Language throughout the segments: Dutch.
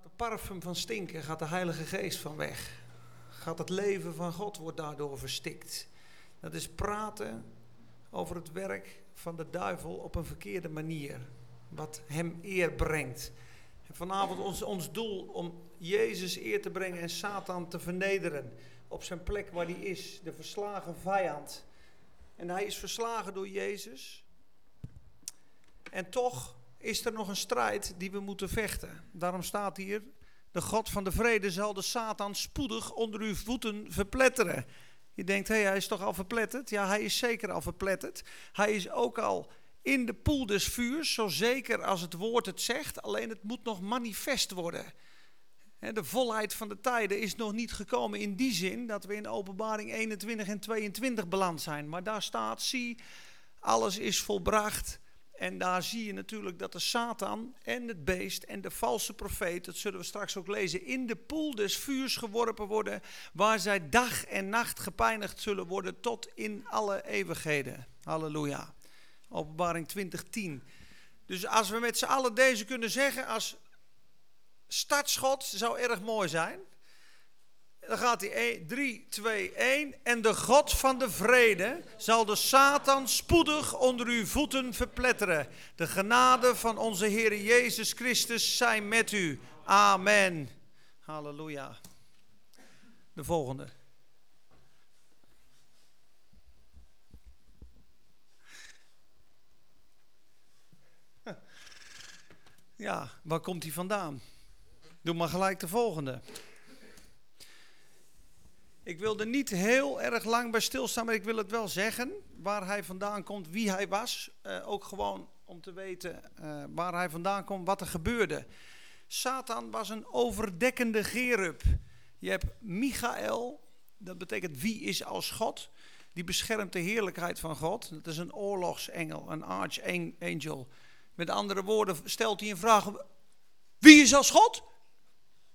gaat de parfum van stinken, gaat de Heilige Geest van weg. Gaat het leven van God wordt daardoor verstikt. Dat is praten over het werk van de duivel op een verkeerde manier. Wat hem eer brengt. En vanavond ons, ons doel om Jezus eer te brengen en Satan te vernederen. Op zijn plek waar hij is, de verslagen vijand. En hij is verslagen door Jezus. En toch is er nog een strijd die we moeten vechten. Daarom staat hier, de God van de vrede zal de Satan spoedig onder uw voeten verpletteren. Je denkt, hé, hij is toch al verpletterd? Ja, hij is zeker al verpletterd. Hij is ook al in de poel des vuurs, zo zeker als het woord het zegt. Alleen het moet nog manifest worden. De volheid van de tijden is nog niet gekomen in die zin dat we in openbaring 21 en 22 beland zijn. Maar daar staat, zie, alles is volbracht. En daar zie je natuurlijk dat de Satan en het beest en de valse profeet, dat zullen we straks ook lezen, in de poel des vuurs geworpen worden, waar zij dag en nacht gepijnigd zullen worden tot in alle eeuwigheden. Halleluja. Openbaring 2010. Dus als we met z'n allen deze kunnen zeggen als startschot, zou erg mooi zijn. Dan gaat hij 3, 2, 1. En de God van de vrede zal de Satan spoedig onder uw voeten verpletteren. De genade van onze Heer Jezus Christus zijn met u. Amen. Halleluja. De volgende. Ja, waar komt hij vandaan? Doe maar gelijk de volgende. Ik wil er niet heel erg lang bij stilstaan, maar ik wil het wel zeggen. Waar hij vandaan komt, wie hij was. Uh, ook gewoon om te weten uh, waar hij vandaan komt, wat er gebeurde. Satan was een overdekkende gerub. Je hebt Michael, dat betekent wie is als God. Die beschermt de heerlijkheid van God. Dat is een oorlogsengel, een archangel. Met andere woorden stelt hij een vraag. Wie is als God?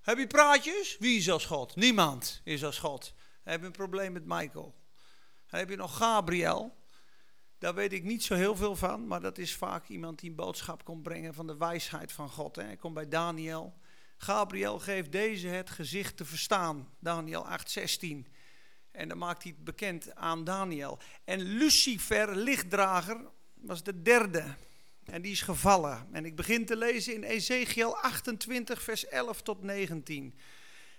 Heb je praatjes? Wie is als God? Niemand is als God. Heb je een probleem met Michael? Heb je nog Gabriel. Daar weet ik niet zo heel veel van, maar dat is vaak iemand die een boodschap komt brengen van de wijsheid van God. Hij komt bij Daniel. Gabriel geeft deze het gezicht te verstaan. Daniel 8:16. En dan maakt hij het bekend aan Daniel. En Lucifer, lichtdrager, was de derde. En die is gevallen. En ik begin te lezen in Ezekiel 28, vers 11 tot 19.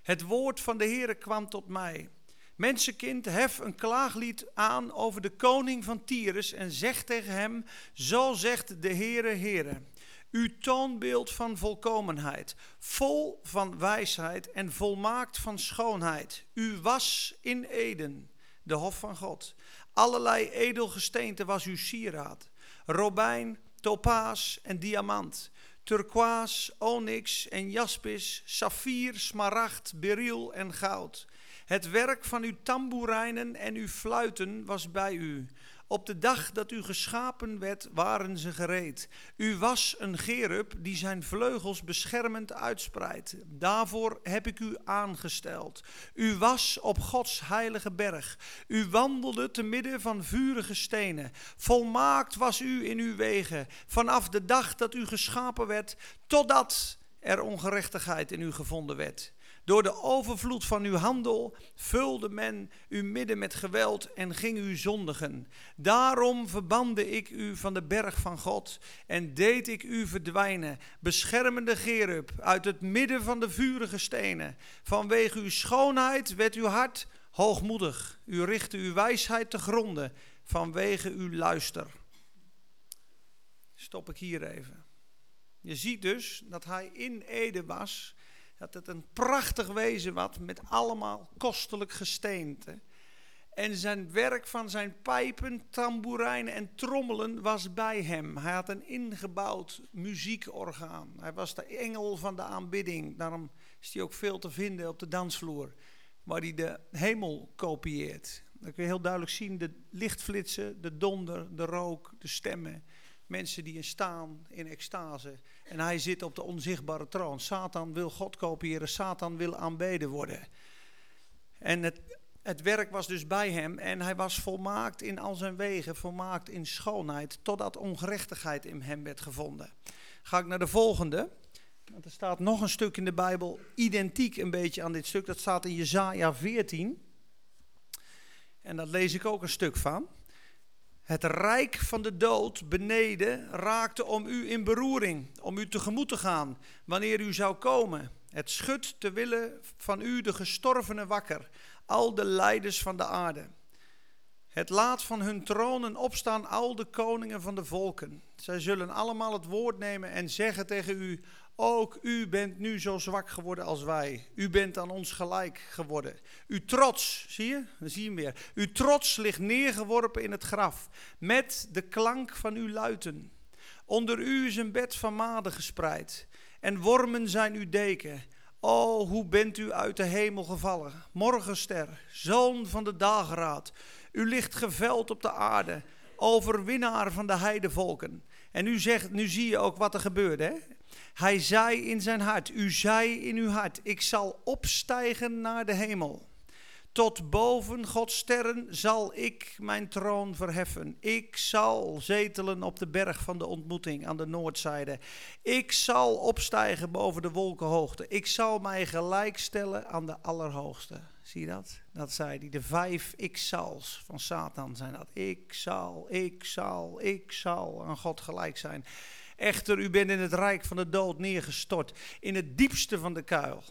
Het woord van de Heere kwam tot mij. Mensenkind, hef een klaaglied aan over de koning van Tyrus en zeg tegen hem, zo zegt de Heere Heere, uw toonbeeld van volkomenheid, vol van wijsheid en volmaakt van schoonheid. U was in Eden, de hof van God. Allerlei edelgesteente was uw sieraad. Robijn, topaas en diamant, turquoise, onyx en jaspis, saffier, smaragd, beryl en goud. Het werk van uw tamboerijnen en uw fluiten was bij u. Op de dag dat u geschapen werd, waren ze gereed. U was een gerub die zijn vleugels beschermend uitspreidt. Daarvoor heb ik u aangesteld. U was op Gods heilige berg. U wandelde te midden van vurige stenen. Volmaakt was u in uw wegen, vanaf de dag dat u geschapen werd, totdat er ongerechtigheid in u gevonden werd. Door de overvloed van uw handel vulde men uw midden met geweld en ging u zondigen. Daarom verbande ik u van de berg van God en deed ik u verdwijnen, beschermende gerub uit het midden van de vurige stenen. Vanwege uw schoonheid werd uw hart hoogmoedig. U richtte uw wijsheid te gronden vanwege uw luister. Stop ik hier even. Je ziet dus dat hij in Ede was dat het een prachtig wezen was met allemaal kostelijk gesteente. En zijn werk van zijn pijpen, tamboerijnen en trommelen was bij hem. Hij had een ingebouwd muziekorgaan. Hij was de engel van de aanbidding. Daarom is hij ook veel te vinden op de dansvloer, waar hij de hemel kopieert. Dan kun je heel duidelijk zien de lichtflitsen, de donder, de rook, de stemmen. Mensen die staan in extase. En hij zit op de onzichtbare troon. Satan wil God kopiëren. Satan wil aanbeden worden. En het, het werk was dus bij hem. En hij was volmaakt in al zijn wegen. Volmaakt in schoonheid. Totdat ongerechtigheid in hem werd gevonden. Ga ik naar de volgende. Want er staat nog een stuk in de Bijbel, identiek een beetje aan dit stuk. Dat staat in Jezaja 14. En daar lees ik ook een stuk van. Het rijk van de dood beneden raakte om u in beroering, om u tegemoet te gaan, wanneer u zou komen. Het schudt te willen van u de gestorvenen wakker, al de leiders van de aarde. Het laat van hun tronen opstaan al de koningen van de volken. Zij zullen allemaal het woord nemen en zeggen tegen u: Ook u bent nu zo zwak geworden als wij. U bent aan ons gelijk geworden. Uw trots, zie je? Dan zie je hem weer. Uw trots ligt neergeworpen in het graf, met de klank van uw luiten. Onder u is een bed van maden gespreid, en wormen zijn uw deken. O, hoe bent u uit de hemel gevallen, morgenster, zoon van de dageraad. U ligt geveld op de aarde, overwinnaar van de heidevolken. En nu, zegt, nu zie je ook wat er gebeurde. Hè? Hij zei in zijn hart, u zei in uw hart, ik zal opstijgen naar de hemel. Tot boven Gods sterren zal ik mijn troon verheffen. Ik zal zetelen op de berg van de ontmoeting aan de noordzijde. Ik zal opstijgen boven de wolkenhoogte. Ik zal mij gelijkstellen aan de Allerhoogste. Zie je dat? Dat zei hij. De vijf ik-zals van Satan zijn dat. Ik zal, ik zal, ik zal aan God gelijk zijn. Echter, u bent in het rijk van de dood neergestort. In het diepste van de kuil.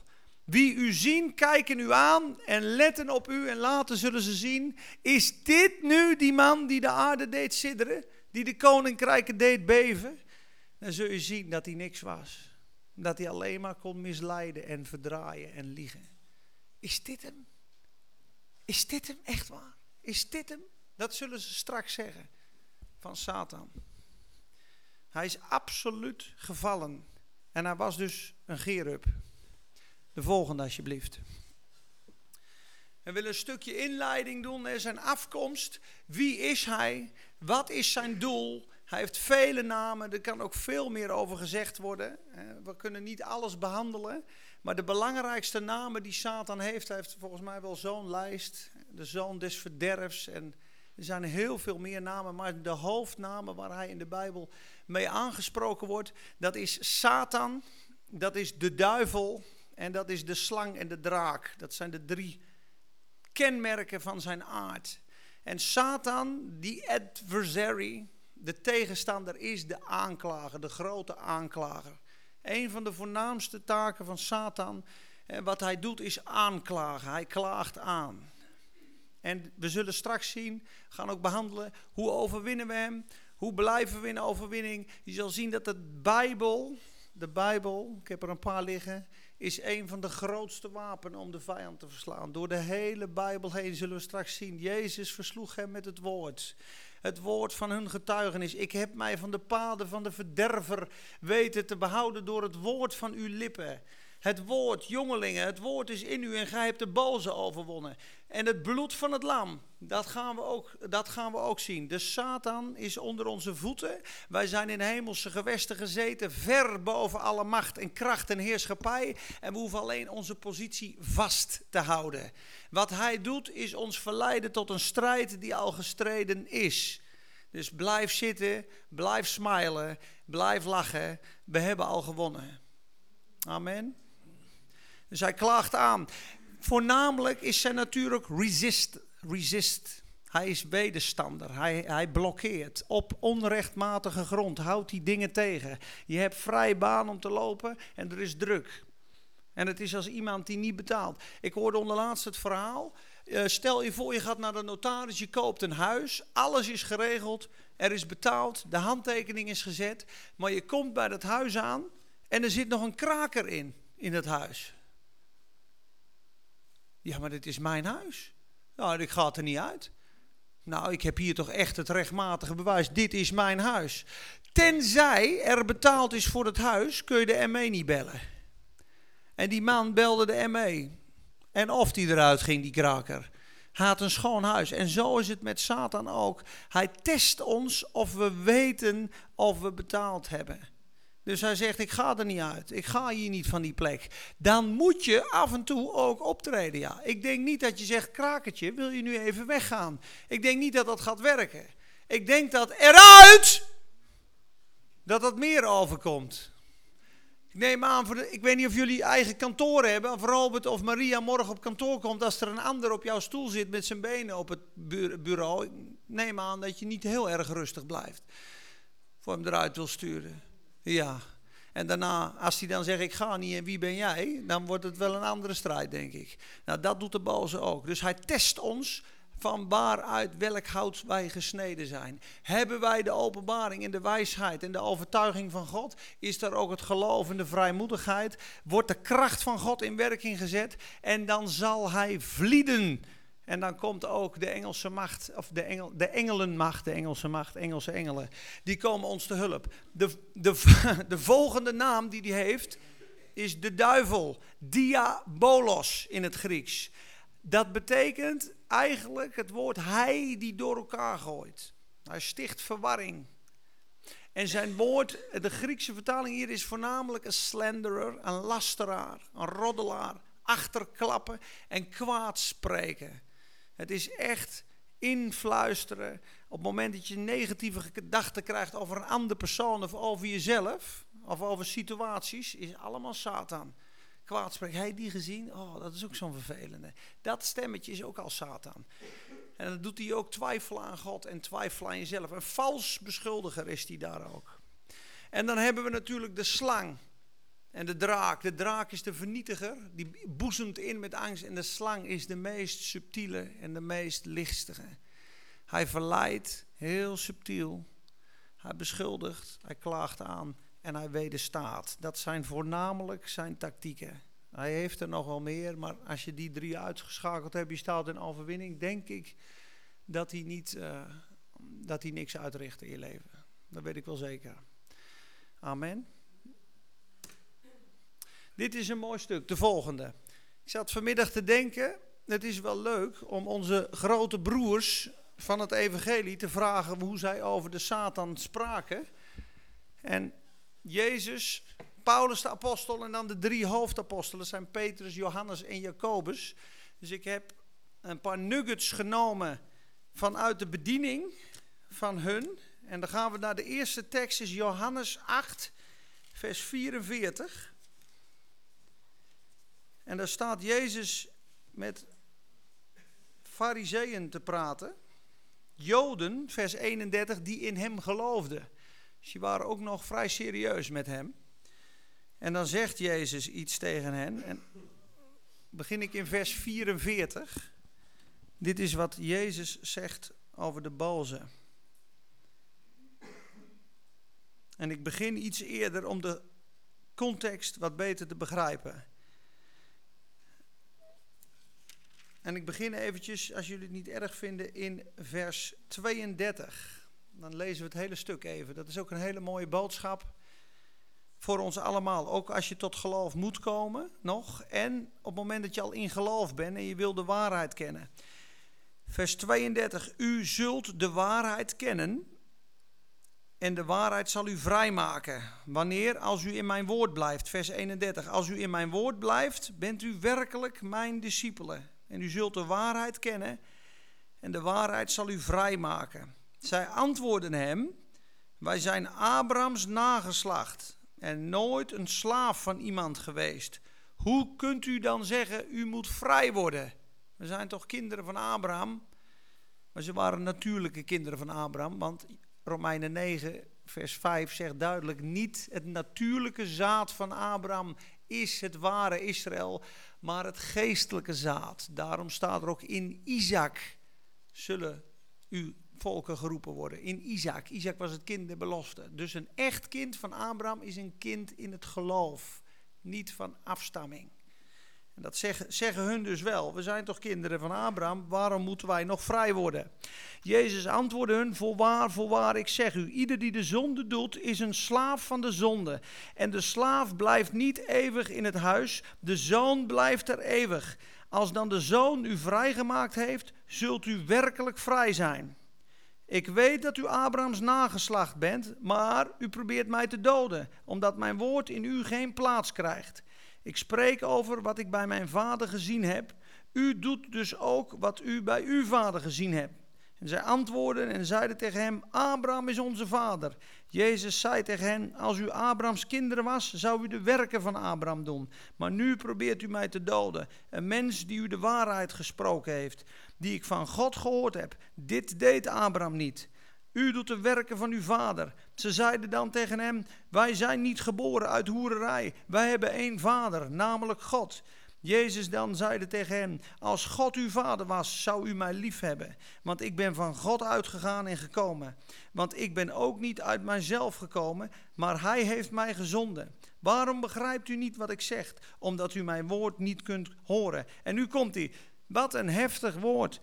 Wie u zien, kijken u aan en letten op u en later zullen ze zien. Is dit nu die man die de aarde deed sidderen? Die de koninkrijken deed beven? Dan zul je zien dat hij niks was. Dat hij alleen maar kon misleiden en verdraaien en liegen. Is dit hem? Is dit hem echt waar? Is dit hem? Dat zullen ze straks zeggen van Satan. Hij is absoluut gevallen. En hij was dus een gerub. De volgende alsjeblieft. We willen een stukje inleiding doen naar zijn afkomst. Wie is hij? Wat is zijn doel? Hij heeft vele namen, er kan ook veel meer over gezegd worden. We kunnen niet alles behandelen. Maar de belangrijkste namen die Satan heeft, hij heeft volgens mij wel zo'n lijst. De zoon des verderfs. En er zijn heel veel meer namen, maar de hoofdnamen waar hij in de Bijbel mee aangesproken wordt, dat is Satan, dat is de duivel en dat is de slang en de draak. Dat zijn de drie kenmerken van zijn aard. En Satan, die adversary, de tegenstander, is de aanklager, de grote aanklager. Een van de voornaamste taken van Satan, en wat hij doet, is aanklagen. Hij klaagt aan. En we zullen straks zien, gaan ook behandelen, hoe overwinnen we hem? Hoe blijven we in overwinning? Je zal zien dat de Bijbel, de Bijbel, ik heb er een paar liggen, is een van de grootste wapenen om de vijand te verslaan. Door de hele Bijbel heen zullen we straks zien. Jezus versloeg hem met het woord. Het woord van hun getuigenis. Ik heb mij van de paden van de verderver weten te behouden door het woord van uw lippen. Het woord, jongelingen, het woord is in u en gij hebt de boze overwonnen. En het bloed van het lam, dat gaan we ook, dat gaan we ook zien. De Satan is onder onze voeten. Wij zijn in hemelse gewesten gezeten, ver boven alle macht en kracht en heerschappij. En we hoeven alleen onze positie vast te houden. Wat hij doet, is ons verleiden tot een strijd die al gestreden is. Dus blijf zitten, blijf smilen, blijf lachen. We hebben al gewonnen. Amen. Dus hij klaagt aan. Voornamelijk is zijn natuurlijk resist. resist. Hij is wederstander. Hij, hij blokkeert. Op onrechtmatige grond houdt die dingen tegen. Je hebt vrij baan om te lopen en er is druk. En het is als iemand die niet betaalt. Ik hoorde onderlaatst het verhaal. Uh, stel je voor, je gaat naar de notaris, je koopt een huis. Alles is geregeld, er is betaald, de handtekening is gezet. Maar je komt bij dat huis aan en er zit nog een kraker in, in het huis. Ja, maar dit is mijn huis. Nou, ik ga er niet uit. Nou, ik heb hier toch echt het rechtmatige bewijs. Dit is mijn huis. Tenzij er betaald is voor het huis, kun je de ME niet bellen. En die man belde de ME. En of die eruit ging, die kraker. Hij had een schoon huis. En zo is het met Satan ook. Hij test ons of we weten of we betaald hebben. Dus hij zegt, ik ga er niet uit. Ik ga hier niet van die plek. Dan moet je af en toe ook optreden, ja. Ik denk niet dat je zegt, krakertje, wil je nu even weggaan? Ik denk niet dat dat gaat werken. Ik denk dat eruit, dat dat meer overkomt. Ik neem aan, voor de, ik weet niet of jullie eigen kantoor hebben, of Robert of Maria morgen op kantoor komt, als er een ander op jouw stoel zit met zijn benen op het bureau. Neem aan dat je niet heel erg rustig blijft. Voor hem eruit wil sturen. Ja. En daarna, als hij dan zegt, ik ga niet en wie ben jij? Dan wordt het wel een andere strijd, denk ik. Nou, dat doet de boze ook. Dus hij test ons van waaruit welk hout wij gesneden zijn. Hebben wij de openbaring en de wijsheid en de overtuiging van God? Is daar ook het geloof en de vrijmoedigheid? Wordt de kracht van God in werking gezet? En dan zal hij vlieden. En dan komt ook de Engelse macht, of de, engel, de engelenmacht, de Engelse macht, Engelse engelen, die komen ons te hulp. De, de, de volgende naam die hij heeft is de duivel, diabolos in het Grieks. Dat betekent eigenlijk het woord hij die door elkaar gooit. Hij sticht verwarring. En zijn woord, de Griekse vertaling hier is voornamelijk een slenderer, een lasteraar, een roddelaar, achterklappen en kwaad spreken. Het is echt influisteren. Op het moment dat je negatieve gedachten krijgt over een andere persoon of over jezelf, of over situaties, is allemaal Satan kwaad spreekt. Hij die gezien? Oh, dat is ook zo'n vervelende. Dat stemmetje is ook al Satan. En dan doet hij ook twijfelen aan God en twijfelen aan jezelf. Een vals beschuldiger is hij daar ook. En dan hebben we natuurlijk de slang en de draak. De draak is de vernietiger, die boezemt in met angst. En de slang is de meest subtiele en de meest lichtige. Hij verleidt heel subtiel. Hij beschuldigt, hij klaagt aan en hij wederstaat. Dat zijn voornamelijk zijn tactieken. Hij heeft er nog wel meer, maar als je die drie uitgeschakeld hebt, je staat in overwinning, denk ik dat hij, niet, uh, dat hij niks uitricht in je leven. Dat weet ik wel zeker. Amen. Dit is een mooi stuk, de volgende. Ik zat vanmiddag te denken, het is wel leuk om onze grote broers van het evangelie te vragen hoe zij over de Satan spraken. En Jezus, Paulus de apostel en dan de drie hoofdapostelen zijn Petrus, Johannes en Jacobus. Dus ik heb een paar nuggets genomen vanuit de bediening van hun. En dan gaan we naar de eerste tekst, is Johannes 8, vers 44. En daar staat Jezus met fariseeën te praten. Joden, vers 31, die in hem geloofden. Dus die waren ook nog vrij serieus met hem. En dan zegt Jezus iets tegen hen. En begin ik in vers 44. Dit is wat Jezus zegt over de boze. En ik begin iets eerder om de context wat beter te begrijpen. En ik begin eventjes, als jullie het niet erg vinden, in vers 32 dan lezen we het hele stuk even. Dat is ook een hele mooie boodschap voor ons allemaal. Ook als je tot geloof moet komen nog. En op het moment dat je al in geloof bent en je wil de waarheid kennen. Vers 32. U zult de waarheid kennen. En de waarheid zal u vrijmaken. Wanneer? Als u in mijn woord blijft. Vers 31. Als u in mijn woord blijft, bent u werkelijk mijn discipelen. En u zult de waarheid kennen. En de waarheid zal u vrijmaken. Zij antwoorden hem: Wij zijn Abrahams nageslacht en nooit een slaaf van iemand geweest. Hoe kunt u dan zeggen: U moet vrij worden? We zijn toch kinderen van Abraham? Maar ze waren natuurlijke kinderen van Abraham, want Romeinen 9, vers 5 zegt duidelijk: Niet het natuurlijke zaad van Abraham is het ware Israël, maar het geestelijke zaad. Daarom staat er ook in Isaac zullen u volken geroepen worden. In Isaac. Isaac was het kind der belofte. Dus een echt kind van Abraham is een kind in het geloof, niet van afstamming. En dat zeggen, zeggen hun dus wel. We zijn toch kinderen van Abraham, waarom moeten wij nog vrij worden? Jezus antwoordde hun, voorwaar, voorwaar, ik zeg u, ieder die de zonde doet, is een slaaf van de zonde. En de slaaf blijft niet eeuwig in het huis, de zoon blijft er eeuwig. Als dan de zoon u vrijgemaakt heeft, zult u werkelijk vrij zijn. Ik weet dat u Abrahams nageslacht bent, maar u probeert mij te doden, omdat mijn woord in u geen plaats krijgt. Ik spreek over wat ik bij mijn vader gezien heb. U doet dus ook wat u bij uw vader gezien hebt. En zij antwoordden en zeiden tegen hem: Abraham is onze vader. Jezus zei tegen hen: Als u Abrahams kinderen was, zou u de werken van Abraham doen. Maar nu probeert u mij te doden. Een mens die u de waarheid gesproken heeft, die ik van God gehoord heb. Dit deed Abraham niet. U doet de werken van uw vader. Ze zeiden dan tegen hem: Wij zijn niet geboren uit hoererij. Wij hebben één vader, namelijk God. Jezus dan zeide tegen hen: Als God uw vader was, zou u mij lief hebben. Want ik ben van God uitgegaan en gekomen. Want ik ben ook niet uit mijzelf gekomen, maar hij heeft mij gezonden. Waarom begrijpt u niet wat ik zeg? Omdat u mijn woord niet kunt horen. En nu komt hij. Wat een heftig woord.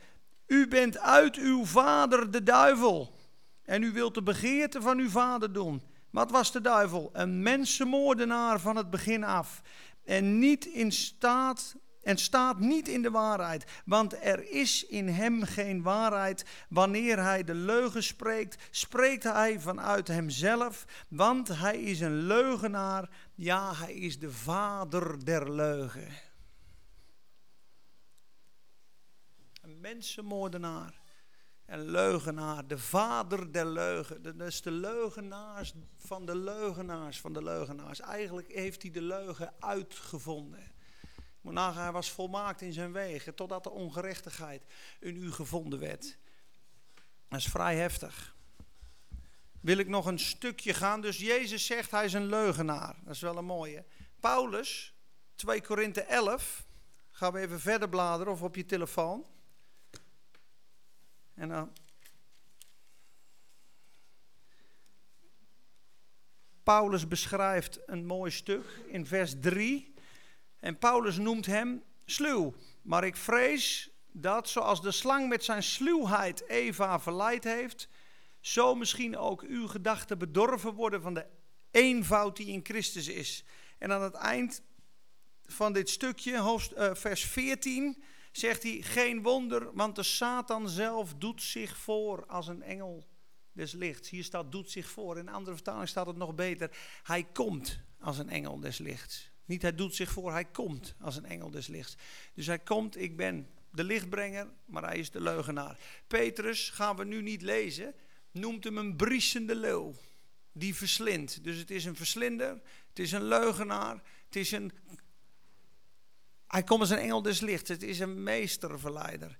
U bent uit uw vader de duivel. En u wilt de begeerte van uw vader doen. Wat was de duivel? Een mensenmoordenaar van het begin af en niet in staat en staat niet in de waarheid, want er is in hem geen waarheid. Wanneer hij de leugen spreekt, spreekt hij vanuit hemzelf, want hij is een leugenaar. Ja, hij is de vader der leugen. Een mensenmoordenaar en leugenaar, de vader der leugen. Dat is de leugenaars van de leugenaars van de leugenaars. Eigenlijk heeft hij de leugen uitgevonden. Hij was volmaakt in zijn wegen, totdat de ongerechtigheid in u gevonden werd. Dat is vrij heftig. Wil ik nog een stukje gaan? Dus Jezus zegt hij is een leugenaar. Dat is wel een mooie. Paulus, 2 Korinthe 11. Gaan we even verder bladeren of op je telefoon. En dan. Paulus beschrijft een mooi stuk in vers 3. En Paulus noemt hem sluw. Maar ik vrees dat zoals de slang met zijn sluwheid Eva verleid heeft, zo misschien ook uw gedachten bedorven worden van de eenvoud die in Christus is. En aan het eind van dit stukje, uh, vers 14, zegt hij, geen wonder, want de Satan zelf doet zich voor als een engel des lichts. Hier staat doet zich voor, in andere vertaling staat het nog beter. Hij komt als een engel des lichts. Niet hij doet zich voor, hij komt als een engel des lichts. Dus hij komt, ik ben de lichtbrenger, maar hij is de leugenaar. Petrus, gaan we nu niet lezen, noemt hem een briesende leeuw. Die verslindt. Dus het is een verslinder, het is een leugenaar, het is een hij komt als een engel des lichts. Het is een meesterverleider.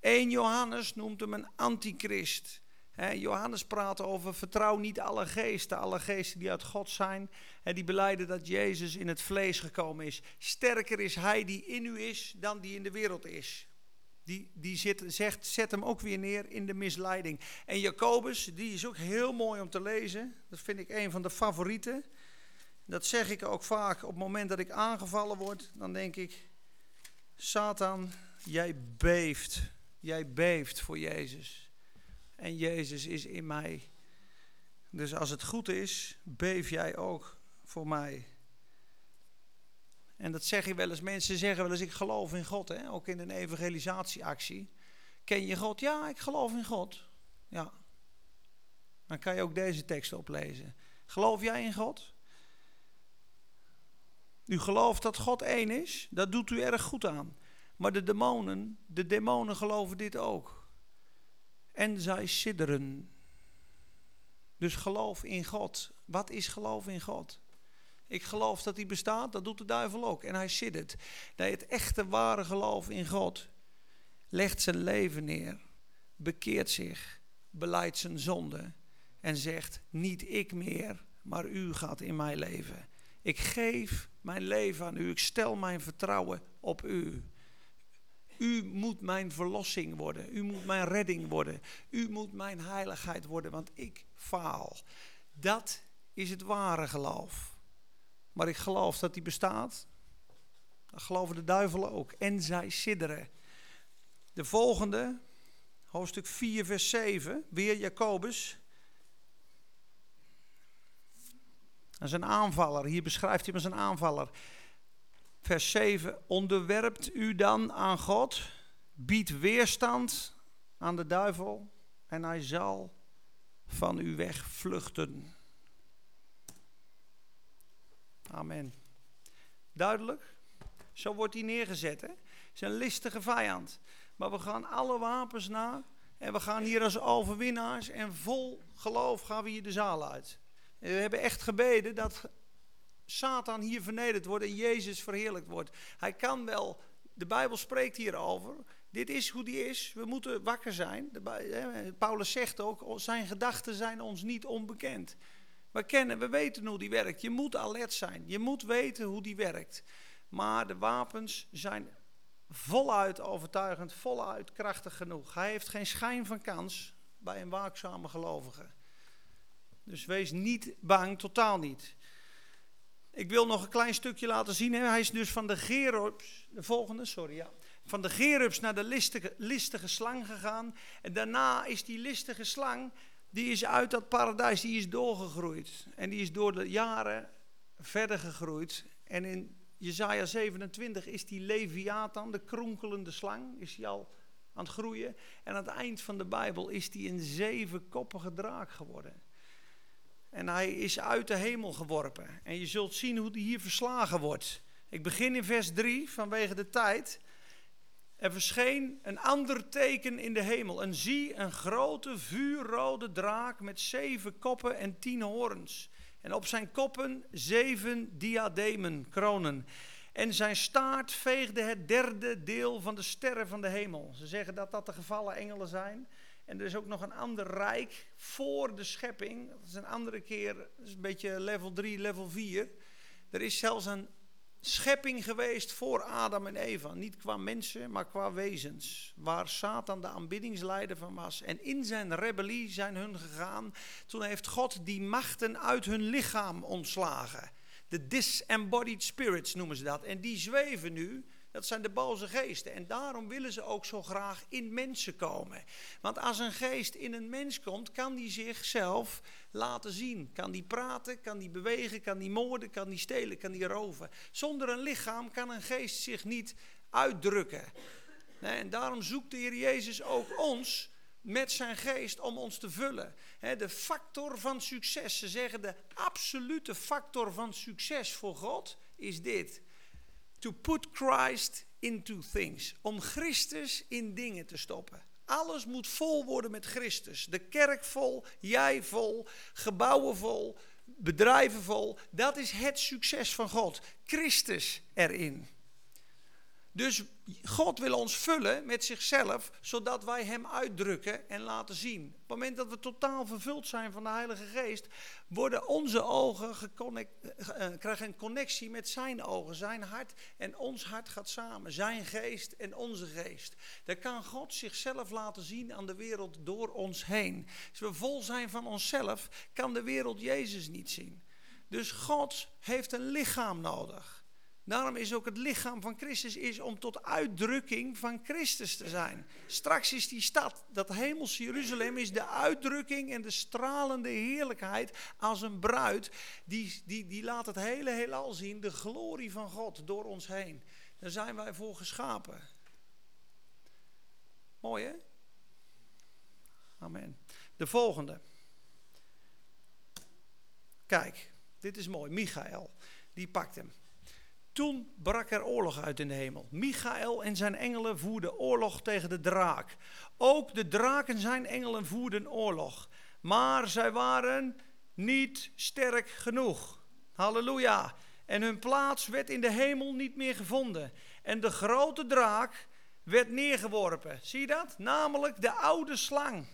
1 Johannes noemt hem een antichrist. Johannes praat over vertrouw niet alle geesten, alle geesten die uit God zijn. Die beleiden dat Jezus in het vlees gekomen is. Sterker is hij die in u is dan die in de wereld is. Die, die zit, zegt, zet hem ook weer neer in de misleiding. En Jacobus, die is ook heel mooi om te lezen. Dat vind ik een van de favorieten. Dat zeg ik ook vaak op het moment dat ik aangevallen word. Dan denk ik, Satan, jij beeft. Jij beeft voor Jezus. En Jezus is in mij. Dus als het goed is, beef jij ook voor mij. En dat zeg je wel eens. Mensen zeggen wel eens, ik geloof in God. Hè? Ook in een evangelisatieactie. Ken je God? Ja, ik geloof in God. Ja. Dan kan je ook deze tekst oplezen. Geloof jij in God? U gelooft dat God één is, dat doet u erg goed aan. Maar de demonen, de demonen geloven dit ook. En zij sidderen. Dus geloof in God. Wat is geloof in God? Ik geloof dat hij bestaat, dat doet de duivel ook. En hij siddert. Nee, het echte ware geloof in God legt zijn leven neer, bekeert zich, beleidt zijn zonde en zegt: Niet ik meer, maar u gaat in mij leven. Ik geef mijn leven aan u. Ik stel mijn vertrouwen op u. U moet mijn verlossing worden. U moet mijn redding worden. U moet mijn heiligheid worden, want ik faal. Dat is het ware geloof. Maar ik geloof dat die bestaat. Dat geloven de duivelen ook. En zij sidderen. De volgende, hoofdstuk 4, vers 7, weer Jacobus. Dat is een aanvaller. Hier beschrijft hij hem als een aanvaller. Vers 7. Onderwerpt u dan aan God, biedt weerstand aan de duivel en hij zal van u wegvluchten. Amen. Duidelijk? Zo wordt hij neergezet. Hè? Het is een listige vijand. Maar we gaan alle wapens na En we gaan hier als overwinnaars en vol geloof gaan we hier de zaal uit. We hebben echt gebeden dat Satan hier vernederd wordt en Jezus verheerlijkt wordt. Hij kan wel, de Bijbel spreekt hierover. Dit is hoe die is. We moeten wakker zijn. Paulus zegt ook, zijn gedachten zijn ons niet onbekend. We kennen, we weten hoe die werkt. Je moet alert zijn. Je moet weten hoe die werkt. Maar de wapens zijn voluit overtuigend, voluit krachtig genoeg. Hij heeft geen schijn van kans bij een waakzame gelovige. Dus wees niet bang, totaal niet. Ik wil nog een klein stukje laten zien. Hij is dus van de Gerubs, de volgende, sorry ja. Van de Gerubs naar de listige, slang gegaan. En daarna is die listige slang, die is uit dat paradijs, die is doorgegroeid. En die is door de jaren verder gegroeid. En in Jezaja 27 is die Leviathan, de kronkelende slang, is die al aan het groeien. En aan het eind van de Bijbel is die een zevenkoppige draak geworden. En hij is uit de hemel geworpen. En je zult zien hoe die hier verslagen wordt. Ik begin in vers 3 vanwege de tijd. Er verscheen een ander teken in de hemel. En zie, een grote vuurrode draak met zeven koppen en tien hoorns. En op zijn koppen zeven diademen, kronen. En zijn staart veegde het derde deel van de sterren van de hemel. Ze zeggen dat dat de gevallen engelen zijn. En er is ook nog een ander rijk voor de schepping. Dat is een andere keer, dat is een beetje level 3, level 4. Er is zelfs een schepping geweest voor Adam en Eva. Niet qua mensen, maar qua wezens. Waar Satan de aanbiddingsleider van was. En in zijn rebellie zijn hun gegaan. Toen heeft God die machten uit hun lichaam ontslagen. De disembodied spirits noemen ze dat. En die zweven nu dat zijn de boze geesten. En daarom willen ze ook zo graag in mensen komen. Want als een geest in een mens komt, kan die zichzelf laten zien. Kan die praten, kan die bewegen, kan die moorden, kan die stelen, kan die roven. Zonder een lichaam kan een geest zich niet uitdrukken. en daarom zoekt de Heer Jezus ook ons met zijn geest om ons te vullen. de factor van succes, ze zeggen de absolute factor van succes voor God is dit. To put Christ into things. Om Christus in dingen te stoppen. Alles moet vol worden met Christus. De kerk vol, jij vol, gebouwen vol, bedrijven vol. Dat is het succes van God. Christus erin. Dus God wil ons vullen met zichzelf, zodat wij Hem uitdrukken en laten zien. Op het moment dat we totaal vervuld zijn van de Heilige Geest, worden onze ogen uh, krijgen een connectie met Zijn ogen, Zijn hart en ons hart gaat samen. Zijn geest en onze geest. Dan kan God zichzelf laten zien aan de wereld door ons heen. Als we vol zijn van onszelf, kan de wereld Jezus niet zien. Dus God heeft een lichaam nodig. Daarom is ook het lichaam van Christus is om tot uitdrukking van Christus te zijn. Straks is die stad, dat hemelse Jeruzalem, is de uitdrukking en de stralende heerlijkheid als een bruid. Die, die, die laat het hele heelal zien, de glorie van God door ons heen. Daar zijn wij voor geschapen. Mooi hè? Amen. De volgende. Kijk, dit is mooi. Michael, die pakt hem. Toen brak er oorlog uit in de hemel. Michael en zijn engelen voerden oorlog tegen de draak. Ook de draak en zijn engelen voerden oorlog. Maar zij waren niet sterk genoeg. Halleluja. En hun plaats werd in de hemel niet meer gevonden. En de grote draak werd neergeworpen. Zie je dat? Namelijk de oude slang.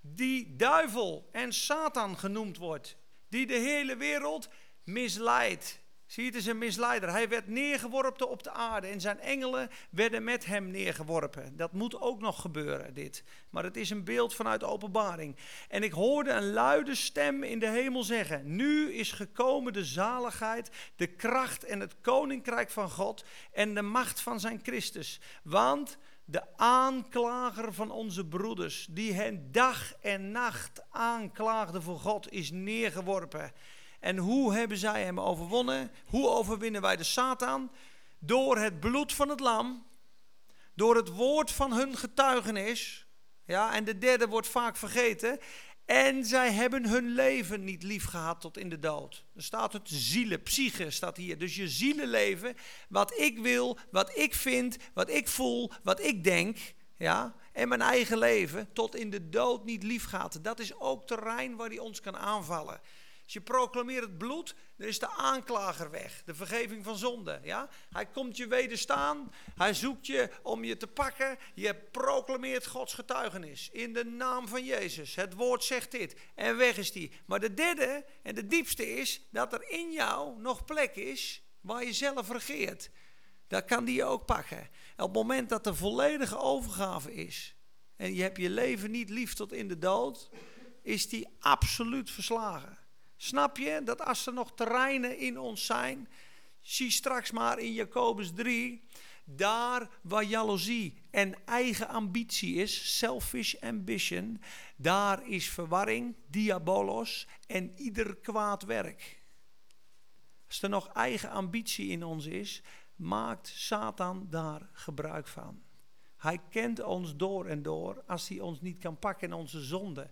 Die duivel en Satan genoemd wordt. Die de hele wereld misleidt. Zie het is een misleider. Hij werd neergeworpen op de aarde en zijn engelen werden met hem neergeworpen. Dat moet ook nog gebeuren, dit. Maar het is een beeld vanuit openbaring. En ik hoorde een luide stem in de hemel zeggen: Nu is gekomen de zaligheid, de kracht en het koninkrijk van God en de macht van zijn Christus. Want de aanklager van onze broeders, die hen dag en nacht aanklaagde voor God, is neergeworpen. En hoe hebben zij hem overwonnen? Hoe overwinnen wij de Satan? Door het bloed van het lam, door het woord van hun getuigenis. Ja, en de derde wordt vaak vergeten. En zij hebben hun leven niet lief gehad tot in de dood. Er staat het zielen, psyche staat hier. Dus je zielenleven, wat ik wil, wat ik vind, wat ik voel, wat ik denk. Ja, en mijn eigen leven tot in de dood niet lief. Dat is ook terrein waar hij ons kan aanvallen. Je proclameert het bloed, dan is de aanklager weg. De vergeving van zonde. Ja? Hij komt je wederstaan. Hij zoekt je om je te pakken. Je proclameert Gods getuigenis. In de naam van Jezus. Het woord zegt dit. En weg is die. Maar de derde en de diepste is dat er in jou nog plek is waar je zelf regeert. Daar kan die je ook pakken. En op het moment dat er volledige overgave is. En je hebt je leven niet lief tot in de dood. Is die absoluut verslagen. Snap je dat als er nog terreinen in ons zijn, zie straks maar in Jacobus 3, daar waar jaloezie en eigen ambitie is, selfish ambition, daar is verwarring, diabolos en ieder kwaad werk. Als er nog eigen ambitie in ons is, maakt Satan daar gebruik van. Hij kent ons door en door als hij ons niet kan pakken in onze zonde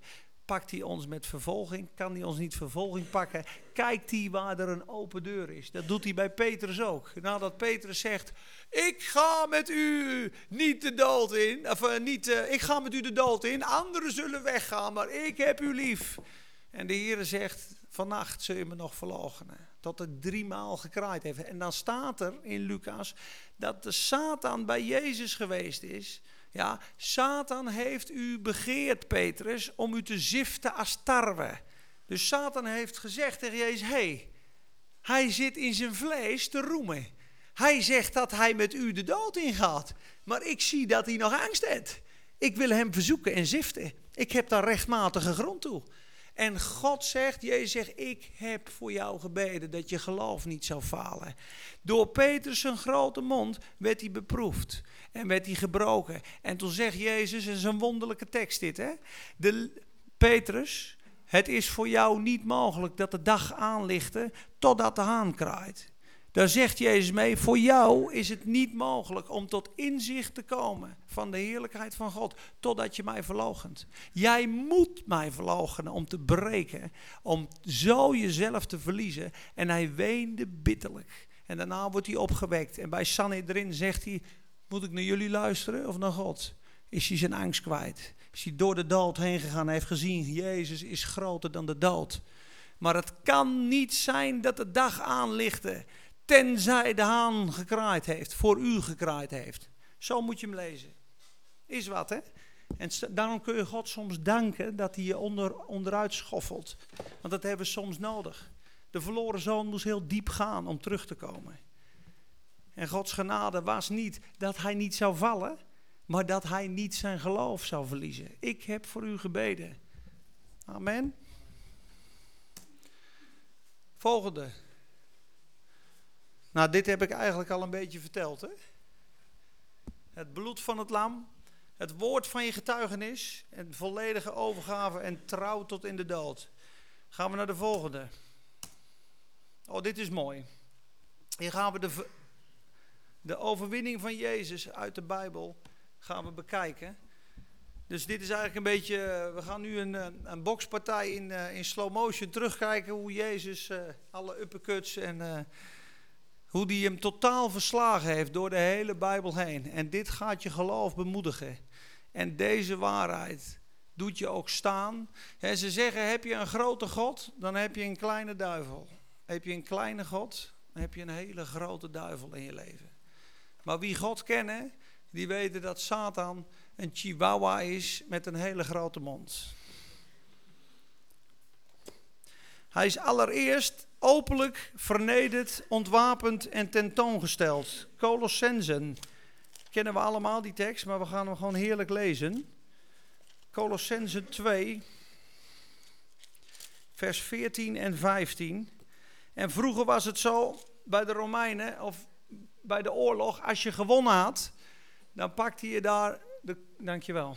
pakt hij ons met vervolging? Kan hij ons niet vervolging pakken? Kijkt hij waar er een open deur is? Dat doet hij bij Petrus ook. Nadat Petrus zegt: Ik ga met u niet de dood in. Of uh, niet, uh, ik ga met u de dood in. Anderen zullen weggaan, maar ik heb u lief. En de Heer zegt: Vannacht zul je me nog verloochenen. Tot het driemaal gekraaid heeft. En dan staat er in Lucas dat de Satan bij Jezus geweest is ja, Satan heeft u begeerd, Petrus, om u te ziften als tarwe. Dus Satan heeft gezegd tegen Jezus: hey, hij zit in zijn vlees te roemen. Hij zegt dat hij met u de dood ingaat. Maar ik zie dat hij nog angst heeft. Ik wil hem verzoeken en ziften. Ik heb daar rechtmatige grond toe. En God zegt, Jezus zegt, ik heb voor jou gebeden dat je geloof niet zou falen. Door Petrus zijn grote mond werd hij beproefd en werd hij gebroken. En toen zegt Jezus, het is een wonderlijke tekst dit hè. De, Petrus, het is voor jou niet mogelijk dat de dag aanlichte totdat de haan kraait. Daar zegt Jezus mee, voor jou is het niet mogelijk om tot inzicht te komen van de heerlijkheid van God, totdat je mij verloochent. Jij moet mij verloochenen om te breken, om zo jezelf te verliezen. En hij weende bitterlijk. En daarna wordt hij opgewekt. En bij Sanhedrin zegt hij, moet ik naar jullie luisteren of naar God? Is hij zijn angst kwijt? Is hij door de dood heen gegaan en heeft gezien, Jezus is groter dan de dood. Maar het kan niet zijn dat de dag aanlichte tenzij de haan gekraaid heeft, voor u gekraaid heeft. Zo moet je hem lezen. Is wat, hè? En daarom kun je God soms danken dat hij je onder, onderuit schoffelt. Want dat hebben we soms nodig. De verloren zoon moest heel diep gaan om terug te komen. En Gods genade was niet dat hij niet zou vallen, maar dat hij niet zijn geloof zou verliezen. Ik heb voor u gebeden. Amen. Volgende. Nou, dit heb ik eigenlijk al een beetje verteld. Hè? Het bloed van het lam, het woord van je getuigenis en volledige overgave en trouw tot in de dood. Gaan we naar de volgende. Oh, dit is mooi. Hier gaan we de, de overwinning van Jezus uit de Bijbel gaan we bekijken. Dus dit is eigenlijk een beetje, eh, we gaan nu een, een bokspartij in, uh, in slow motion terugkijken hoe Jezus alle uppercuts en hoe die hem totaal verslagen heeft door de hele Bijbel heen. En dit gaat je geloof bemoedigen. En deze waarheid doet je ook staan. En ze zeggen, heb je een grote God, dan heb je een kleine duivel. Heb je een kleine God, dan heb je een hele grote duivel in je leven. Maar wie God kennen, die weten dat Satan een chihuahua is met een hele grote mond. Hij is allereerst openlijk vernederd, ontwapend en tentoongesteld. Colossensen. Kennen we allemaal die tekst, maar we gaan hem gewoon heerlijk lezen. Colossensen 2, vers 14 en 15. En vroeger was het zo bij de Romeinen, of bij de oorlog, als je gewonnen had, dan pakte je daar, de, dankjewel,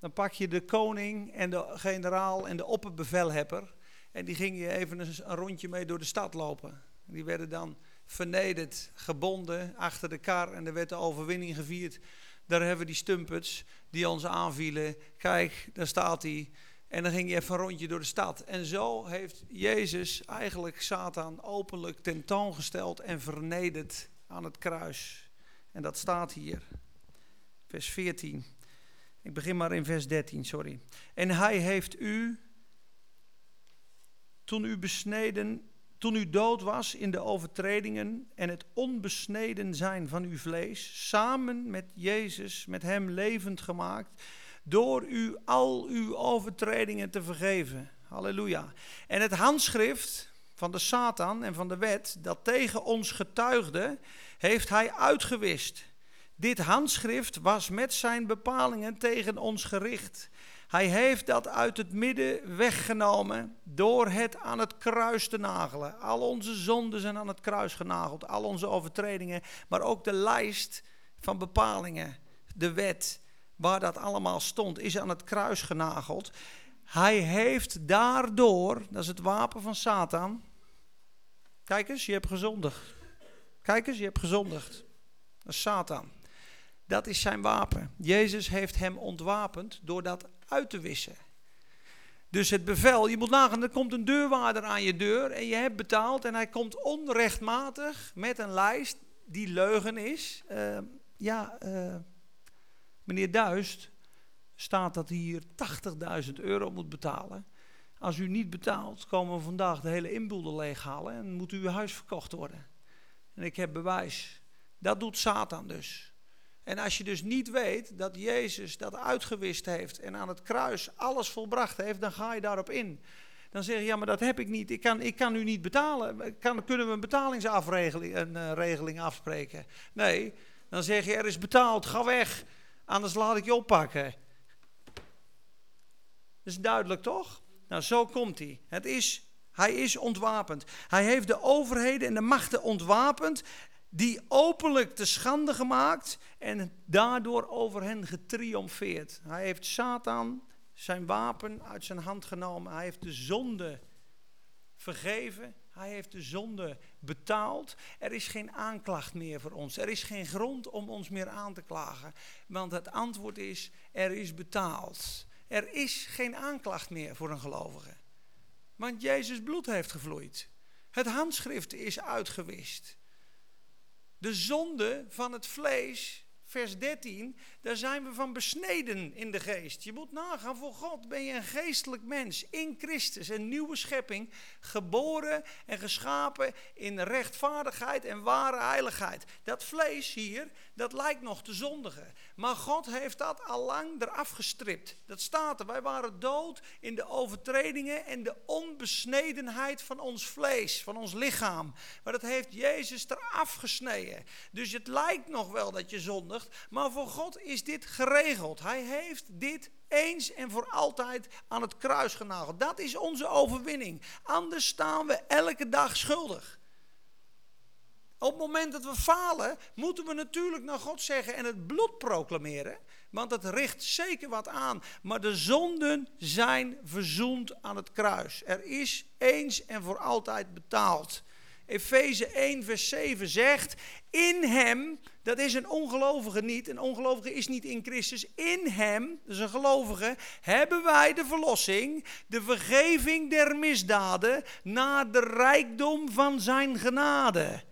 dan pak je de koning en de generaal en de opperbevelhebber en die gingen even een, rondje mee door de stad lopen. Die werden dan vernederd, gebonden achter de kar en er werd de overwinning gevierd. Daar hebben we die stumpets die ons aanvielen. Kijk, daar staat hij. En dan ging je even een rondje door de stad. En zo heeft Jezus eigenlijk Satan openlijk tentoongesteld en vernederd aan het kruis. En dat staat hier, vers 14. Ik begin maar in vers 13, sorry. En hij heeft u, toen u besneden, toen u dood was in de overtredingen en het onbesneden zijn van uw vlees, samen met Jezus, met hem levend gemaakt, door u al uw overtredingen te vergeven. Halleluja. En het handschrift van de Satan en van de wet dat tegen ons getuigde, heeft hij uitgewist. Dit handschrift was met zijn bepalingen tegen ons gericht. Hij heeft dat uit het midden weggenomen door het aan het kruis te nagelen. Al onze zonden zijn aan het kruis genageld, al onze overtredingen, maar ook de lijst van bepalingen, de wet, waar dat allemaal stond, is aan het kruis genageld. Hij heeft daardoor, dat is het wapen van Satan. Kijk eens, je hebt gezondigd. Kijk eens, je hebt gezondigd. Dat is Satan. Dat is zijn wapen. Jezus heeft hem ontwapend door dat uit te wissen. Dus het bevel, je moet nagaan, er komt een deurwaarder aan je deur en je hebt betaald en hij komt onrechtmatig met een lijst die leugen is. Uh, ja, uh, meneer Duist staat dat hij hier 80.000 euro moet betalen. Als u niet betaalt, komen we vandaag de hele inboedel leeghalen en moet uw huis verkocht worden. En ik heb bewijs. Dat doet Satan dus. En als je dus niet weet dat Jezus dat uitgewist heeft en aan het kruis alles volbracht heeft, dan ga je daarop in. Dan zeg je, ja, maar dat heb ik niet. Ik kan, ik kan u niet betalen. Kan, kunnen we een betalingsafregeling een, uh, regeling afspreken? Nee, dan zeg je, er is betaald, ga weg. Anders laat ik je oppakken. Dat is duidelijk, toch? Nou, zo komt hij. Het is, hij is ontwapend. Hij heeft de overheden en de machten ontwapend die openlijk te schande gemaakt en daardoor over hen getriomfeerd. Hij heeft Satan zijn wapen uit zijn hand genomen. Hij heeft de zonde vergeven. Hij heeft de zonde betaald. Er is geen aanklacht meer voor ons. Er is geen grond om ons meer aan te klagen. Want het antwoord is: er is betaald. Er is geen aanklacht meer voor een gelovige. Want Jezus bloed heeft gevloeid. Het handschrift is uitgewist. De zonde van het vlees, vers 13, daar zijn we van besneden in de geest. Je moet nagaan, voor God ben je een geestelijk mens in Christus, een nieuwe schepping, geboren en geschapen in rechtvaardigheid en ware heiligheid. Dat vlees hier, dat lijkt nog te zondigen. Maar God heeft dat al lang eraf gestript. Dat staat er. Wij waren dood in de overtredingen en de onbesnedenheid van ons vlees, van ons lichaam. Maar dat heeft Jezus eraf gesneden. Dus het lijkt nog wel dat je zondigt, maar voor God is dit geregeld. Hij heeft dit eens en voor altijd aan het kruis genageld. Dat is onze overwinning. Anders staan we elke dag schuldig. Op het moment dat we falen, moeten we natuurlijk naar God zeggen en het bloed proclameren. Want het richt zeker wat aan. Maar de zonden zijn verzoend aan het kruis. Er is eens en voor altijd betaald. Efeze 1, vers 7 zegt: In hem, dat is een ongelovige niet, een ongelovige is niet in Christus. In hem, dus een gelovige, hebben wij de verlossing, de vergeving der misdaden, naar de rijkdom van zijn genade.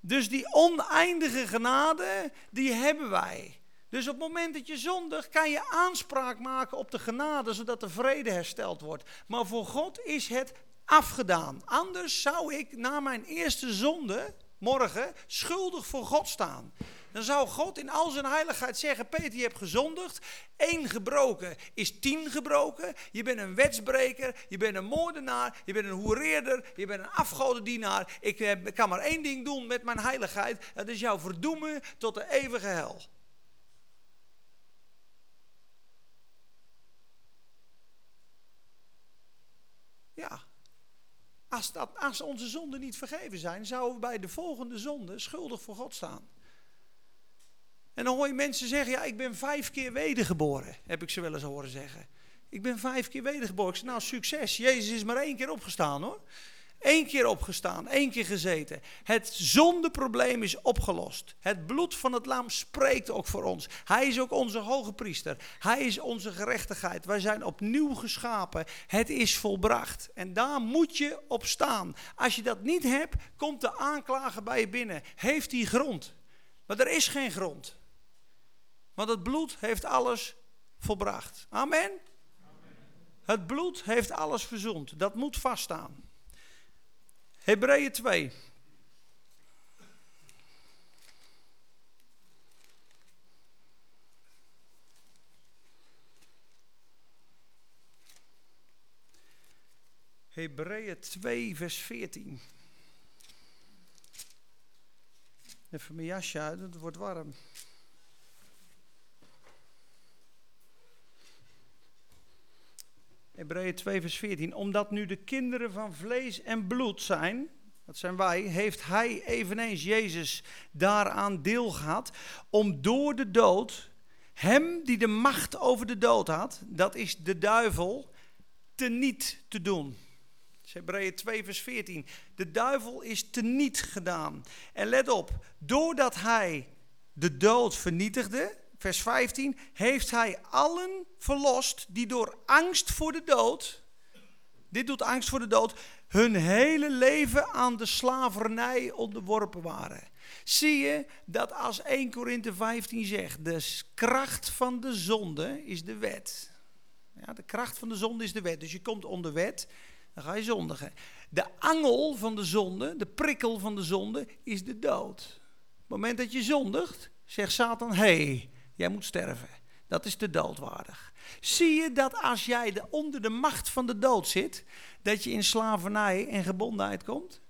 Dus die oneindige genade, die hebben wij. Dus op het moment dat je zondigt, kan je aanspraak maken op de genade, zodat de vrede hersteld wordt. Maar voor God is het afgedaan. Anders zou ik na mijn eerste zonde, morgen, schuldig voor God staan. Dan zou God in al zijn heiligheid zeggen: Peter, je hebt gezondigd. Eén gebroken is tien gebroken. Je bent een wetsbreker. Je bent een moordenaar. Je bent een hoereerder. Je bent een afgodendienaar. Ik kan maar één ding doen met mijn heiligheid. Dat is jou verdoemen tot de eeuwige hel. Ja, als, als onze zonden niet vergeven zijn, zouden we bij de volgende zonde schuldig voor God staan. En dan hoor je mensen zeggen, ja, ik ben vijf keer wedergeboren, heb ik ze wel eens horen zeggen. Ik ben vijf keer wedergeboren. Ik zeg, nou, succes. Jezus is maar één keer opgestaan, hoor. Eén keer opgestaan, één keer gezeten. Het zondeprobleem is opgelost. Het bloed van het lam spreekt ook voor ons. Hij is ook onze hoge priester. Hij is onze gerechtigheid. Wij zijn opnieuw geschapen. Het is volbracht. En daar moet je op staan. Als je dat niet hebt, komt de aanklager bij je binnen. Heeft hij grond? Maar er is geen grond. Want het bloed heeft alles volbracht. Amen. Het bloed heeft alles verzond. Dat moet vaststaan. Hebreeën 2. Hebreeën 2, vers 14. Even mijn jasje uit, het wordt warm. Hebreeën 2, vers 14. Omdat nu de kinderen van vlees en bloed zijn, dat zijn wij, heeft hij eveneens Jezus daaraan deel gehad, om door de dood, hem die de macht over de dood had, dat is de duivel, teniet te doen. Hebreeën 2, vers 14. De duivel is teniet gedaan. En let op, doordat hij de dood vernietigde, vers 15, heeft hij allen verlost die door angst voor de dood, dit doet angst voor de dood, hun hele leven aan de slavernij onderworpen waren. Zie je dat als 1 Korinthe 15 zegt, de kracht van de zonde is de wet. Ja, de kracht van de zonde is de wet. Dus je komt onder wet, dan ga je zondigen. De angel van de zonde, de prikkel van de zonde, is de dood. Op het moment dat je zondigt, zegt Satan, hé, hey, jij moet sterven. Dat is te doodwaardig. Zie je dat als jij de, onder de macht van de dood zit, dat je in slavernij en gebondenheid komt?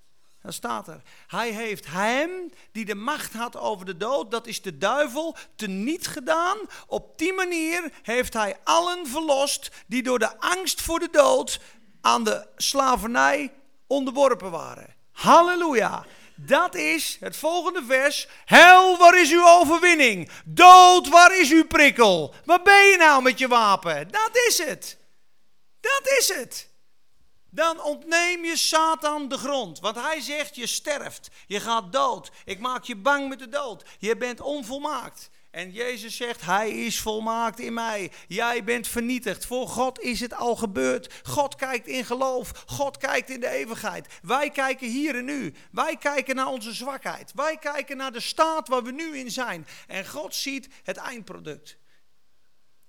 Dan staat er. Hij heeft hem die de macht had over de dood, dat is de duivel, teniet gedaan. Op die manier heeft hij allen verlost die door de angst voor de dood aan de slavernij onderworpen waren. Halleluja. Dat is het volgende vers. Hel, waar is uw overwinning? Dood, waar is uw prikkel? Waar ben je nou met je wapen? Dat is het. Dat is het. Dan ontneem je Satan de grond. Want hij zegt, je sterft. Je gaat dood. Ik maak je bang met de dood. Je bent onvolmaakt. En Jezus zegt, Hij is volmaakt in mij. Jij bent vernietigd. Voor God is het al gebeurd. God kijkt in geloof. God kijkt in de eeuwigheid. Wij kijken hier en nu. Wij kijken naar onze zwakheid. Wij kijken naar de staat waar we nu in zijn. En God ziet het eindproduct.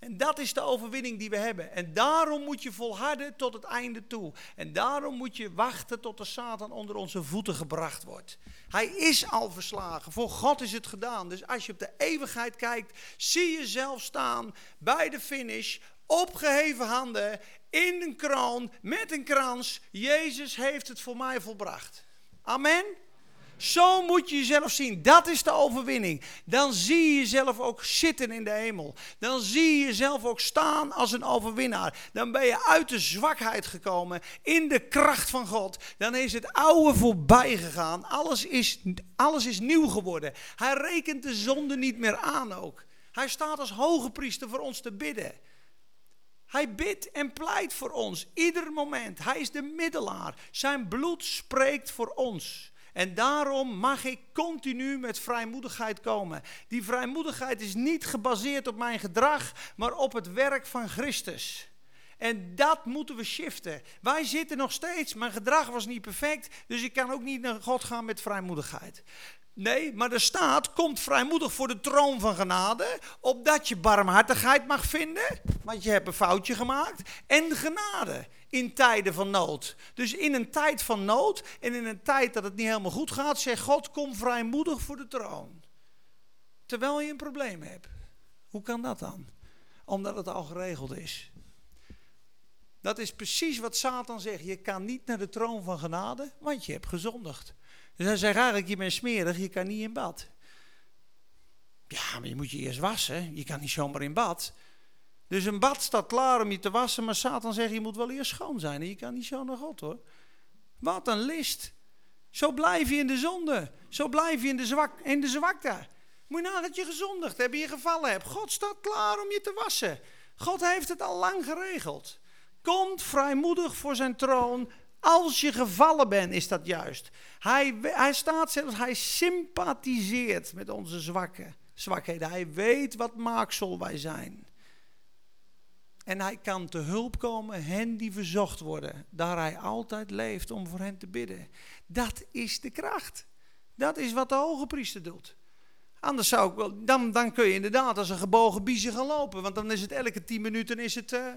En dat is de overwinning die we hebben. En daarom moet je volharden tot het einde toe. En daarom moet je wachten tot de Satan onder onze voeten gebracht wordt. Hij is al verslagen. Voor God is het gedaan. Dus als je op de eeuwigheid kijkt, zie je zelf staan bij de finish, opgeheven handen, in een kroon, met een krans. Jezus heeft het voor mij volbracht. Amen. Zo moet je jezelf zien. Dat is de overwinning. Dan zie je jezelf ook zitten in de hemel. Dan zie je jezelf ook staan als een overwinnaar. Dan ben je uit de zwakheid gekomen in de kracht van God. Dan is het oude voorbij gegaan. Alles is, alles is nieuw geworden. Hij rekent de zonde niet meer aan ook. Hij staat als hoge priester voor ons te bidden. Hij bidt en pleit voor ons, ieder moment. Hij is de middelaar. Zijn bloed spreekt voor ons. En daarom mag ik continu met vrijmoedigheid komen. Die vrijmoedigheid is niet gebaseerd op mijn gedrag, maar op het werk van Christus. En dat moeten we shiften. Wij zitten nog steeds, mijn gedrag was niet perfect, dus ik kan ook niet naar God gaan met vrijmoedigheid. Nee, maar er staat, komt vrijmoedig voor de troon van genade, opdat je barmhartigheid mag vinden, want je hebt een foutje gemaakt, en genade in tijden van nood. Dus in een tijd van nood en in een tijd dat het niet helemaal goed gaat, zegt God, kom vrijmoedig voor de troon. Terwijl je een probleem hebt. Hoe kan dat dan? Omdat het al geregeld is. Dat is precies wat Satan zegt. Je kan niet naar de troon van genade, want je hebt gezondigd. Dus hij zegt eigenlijk, je bent smerig, je kan niet in bad. Ja, maar je moet je eerst wassen. Je kan niet zomaar in bad. Dus een bad staat klaar om je te wassen, maar Satan zegt je moet wel eerst schoon zijn. En je kan niet zo naar God hoor. Wat een list. Zo blijf je in de zonde. Zo blijf je in de, zwak, in de zwakte. Moet je nadat je gezondigd hebt, je gevallen hebt. God staat klaar om je te wassen. God heeft het al lang geregeld. Komt vrijmoedig voor zijn troon. Als je gevallen bent, is dat juist. Hij, hij staat zelfs, hij sympathiseert met onze zwakke, zwakheden. Hij weet wat maaksel wij zijn. En hij kan te hulp komen hen die verzocht worden, daar hij altijd leeft om voor hen te bidden. Dat is de kracht. Dat is wat de hoge priester doet. Anders zou ik wel, dan, dan kun je inderdaad als een gebogen biezen gaan lopen. Want dan is het elke tien minuten is het, uh,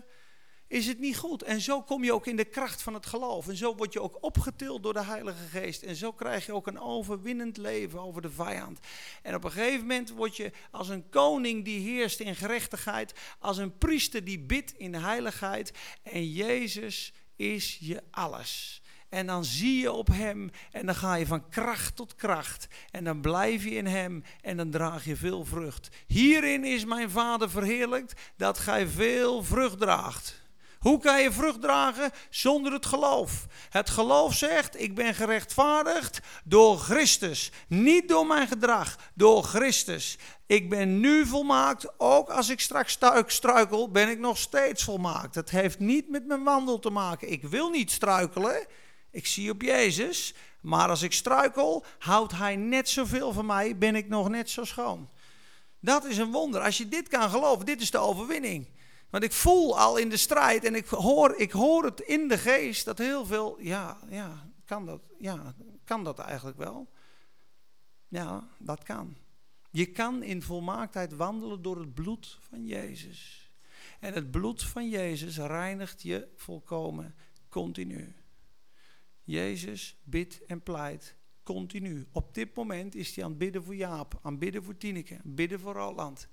is het niet goed. En zo kom je ook in de kracht van het geloof. En zo word je ook opgetild door de Heilige Geest. En zo krijg je ook een overwinnend leven over de vijand. En op een gegeven moment word je als een koning die heerst in gerechtigheid. Als een priester die bidt in heiligheid. En Jezus is je alles. En dan zie je op Hem en dan ga je van kracht tot kracht. En dan blijf je in Hem en dan draag je veel vrucht. Hierin is mijn Vader verheerlijkt dat gij veel vrucht draagt. Hoe kan je vrucht dragen? Zonder het geloof. Het geloof zegt, ik ben gerechtvaardigd door Christus. Niet door mijn gedrag, door Christus. Ik ben nu volmaakt, ook als ik straks struikel, ben ik nog steeds volmaakt. Het heeft niet met mijn wandel te maken. Ik wil niet struikelen. Ik zie op Jezus, maar als ik struikel, houdt Hij net zoveel van mij, ben ik nog net zo schoon. Dat is een wonder. Als je dit kan geloven, dit is de overwinning. Want ik voel al in de strijd en ik hoor, ik hoor het in de geest dat heel veel, ja, ja, kan dat, ja, kan dat eigenlijk wel? Ja, dat kan. Je kan in volmaaktheid wandelen door het bloed van Jezus. En het bloed van Jezus reinigt je volkomen continu. Jezus bidt en pleit continu. Op dit moment is hij aan het bidden voor Jaap, aan het bidden voor Tineke, aan het bidden voor Roland.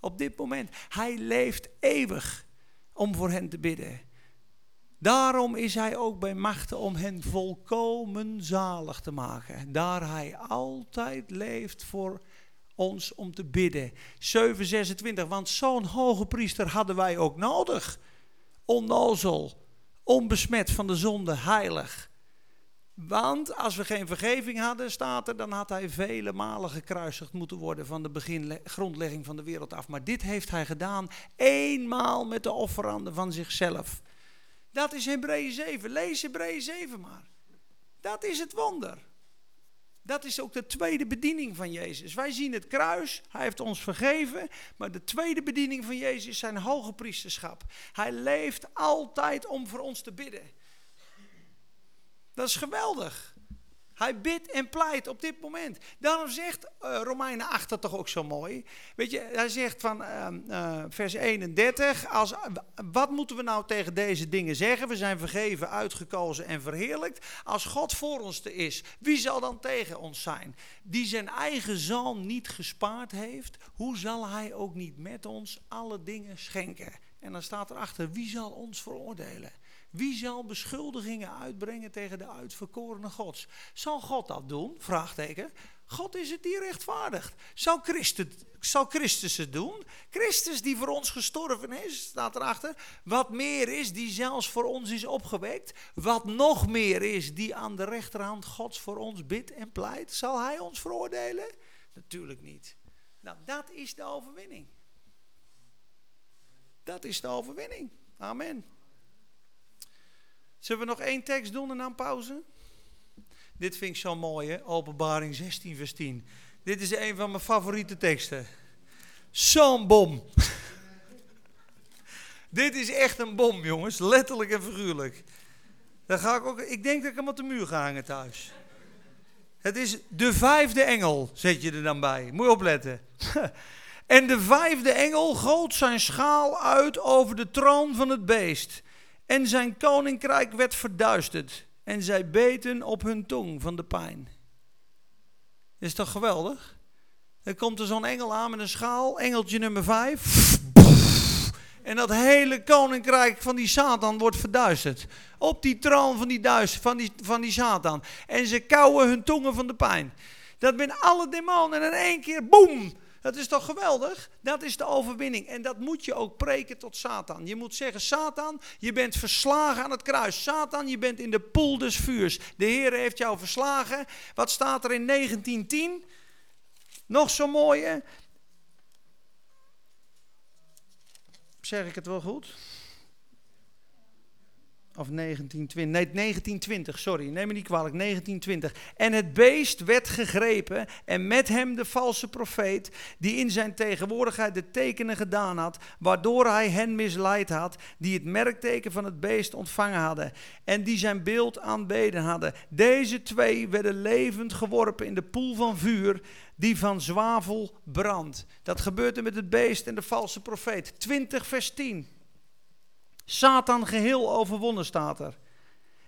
Op dit moment. Hij leeft eeuwig om voor hen te bidden. Daarom is hij ook bij machten om hen volkomen zalig te maken. Daar hij altijd leeft voor ons om te bidden. 726, want zo'n hoge priester hadden wij ook nodig. Onnozel, onbesmet van de zonde, heilig. Want als we geen vergeving hadden, staat er, dan had hij vele malen gekruisigd moeten worden van de begin, grondlegging van de wereld af. Maar dit heeft hij gedaan eenmaal met de offeranden van zichzelf. Dat is Hebreeën 7. Lees Hebreeën 7 maar. Dat is het wonder. Dat is ook de tweede bediening van Jezus. Wij zien het kruis, hij heeft ons vergeven, maar de tweede bediening van Jezus is zijn hoge priesterschap. Hij leeft altijd om voor ons te bidden. Dat is geweldig. Hij bidt en pleit op dit moment. Daarom zegt uh, Romeinen 8 dat toch ook zo mooi. Weet je, hij zegt van uh, vers 31, als, wat moeten we nou tegen deze dingen zeggen? We zijn vergeven, uitgekozen en verheerlijkt. Als God voor ons te is, wie zal dan tegen ons zijn? Die zijn eigen zoon niet gespaard heeft, hoe zal hij ook niet met ons alle dingen schenken? En dan staat erachter, wie zal ons veroordelen? Wie zal beschuldigingen uitbrengen tegen de uitverkorene gods? Zal God dat doen? Vraagteken. God is het die rechtvaardigt. Zal Christus, zal Christus het doen? Christus die voor ons gestorven is, staat erachter. Wat meer is, die zelfs voor ons is opgewekt. Wat nog meer is, die aan de rechterhand Gods voor ons bidt en pleit. Zal hij ons veroordelen? Natuurlijk niet. Nou, dat is de overwinning. Dat is de overwinning. Amen. Zullen we nog één tekst doen en dan pauze? Dit vind ik zo mooi, hè? Openbaring 16, vers 10. Dit is een van mijn favoriete teksten. Zo'n bom. Dit is echt een bom, jongens. Letterlijk en figuurlijk. Dan ga ik, ook, ik denk dat ik hem op de muur ga hangen thuis. Het is de vijfde engel, zet je er dan bij. Moet je opletten. en de vijfde engel goot zijn schaal uit over de troon van het beest. En zijn koninkrijk werd verduisterd. En zij beten op hun tong van de pijn. Is toch geweldig? Dan komt er zo'n engel aan met een schaal, engeltje nummer 5. En dat hele koninkrijk van die Satan wordt verduisterd. Op die troon van die, duist, van die, van die Satan. En ze kauwen hun tongen van de pijn. Dat ben alle demonen en in één keer, boem, dat is toch geweldig? Dat is de overwinning. En dat moet je ook preken tot Satan. Je moet zeggen, Satan, je bent verslagen aan het kruis. Satan, je bent in de poel des vuurs. De Heer heeft jou verslagen. Wat staat er in 1910? Nog zo mooie. Zeg ik het wel goed? Of 1920, nee 1920, sorry, neem me niet kwalijk, 1920. En het beest werd gegrepen en met hem de valse profeet, die in zijn tegenwoordigheid de tekenen gedaan had, waardoor hij hen misleid had, die het merkteken van het beest ontvangen hadden en die zijn beeld aanbeden hadden. Deze twee werden levend geworpen in de poel van vuur, die van zwavel brandt. Dat gebeurde met het beest en de valse profeet. 20 vers 10. Satan geheel overwonnen staat er.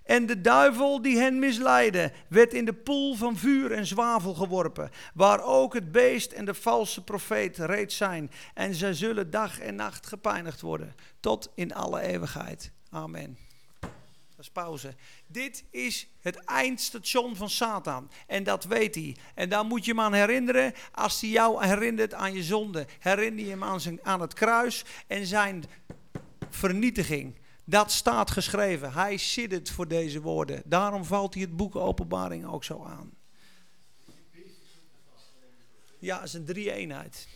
En de duivel die hen misleidde, werd in de poel van vuur en zwavel geworpen, waar ook het beest en de valse profeet reeds zijn. En zij zullen dag en nacht gepijnigd worden, tot in alle eeuwigheid. Amen. Dat is pauze. Dit is het eindstation van Satan. En dat weet hij. En daar moet je hem aan herinneren. Als hij jou herinnert aan je zonde, herinner je hem aan het kruis en zijn vernietiging. Dat staat geschreven. Hij siddert voor deze woorden. Daarom valt hij het boek Openbaring ook zo aan. Ja, het is een drie-eenheid.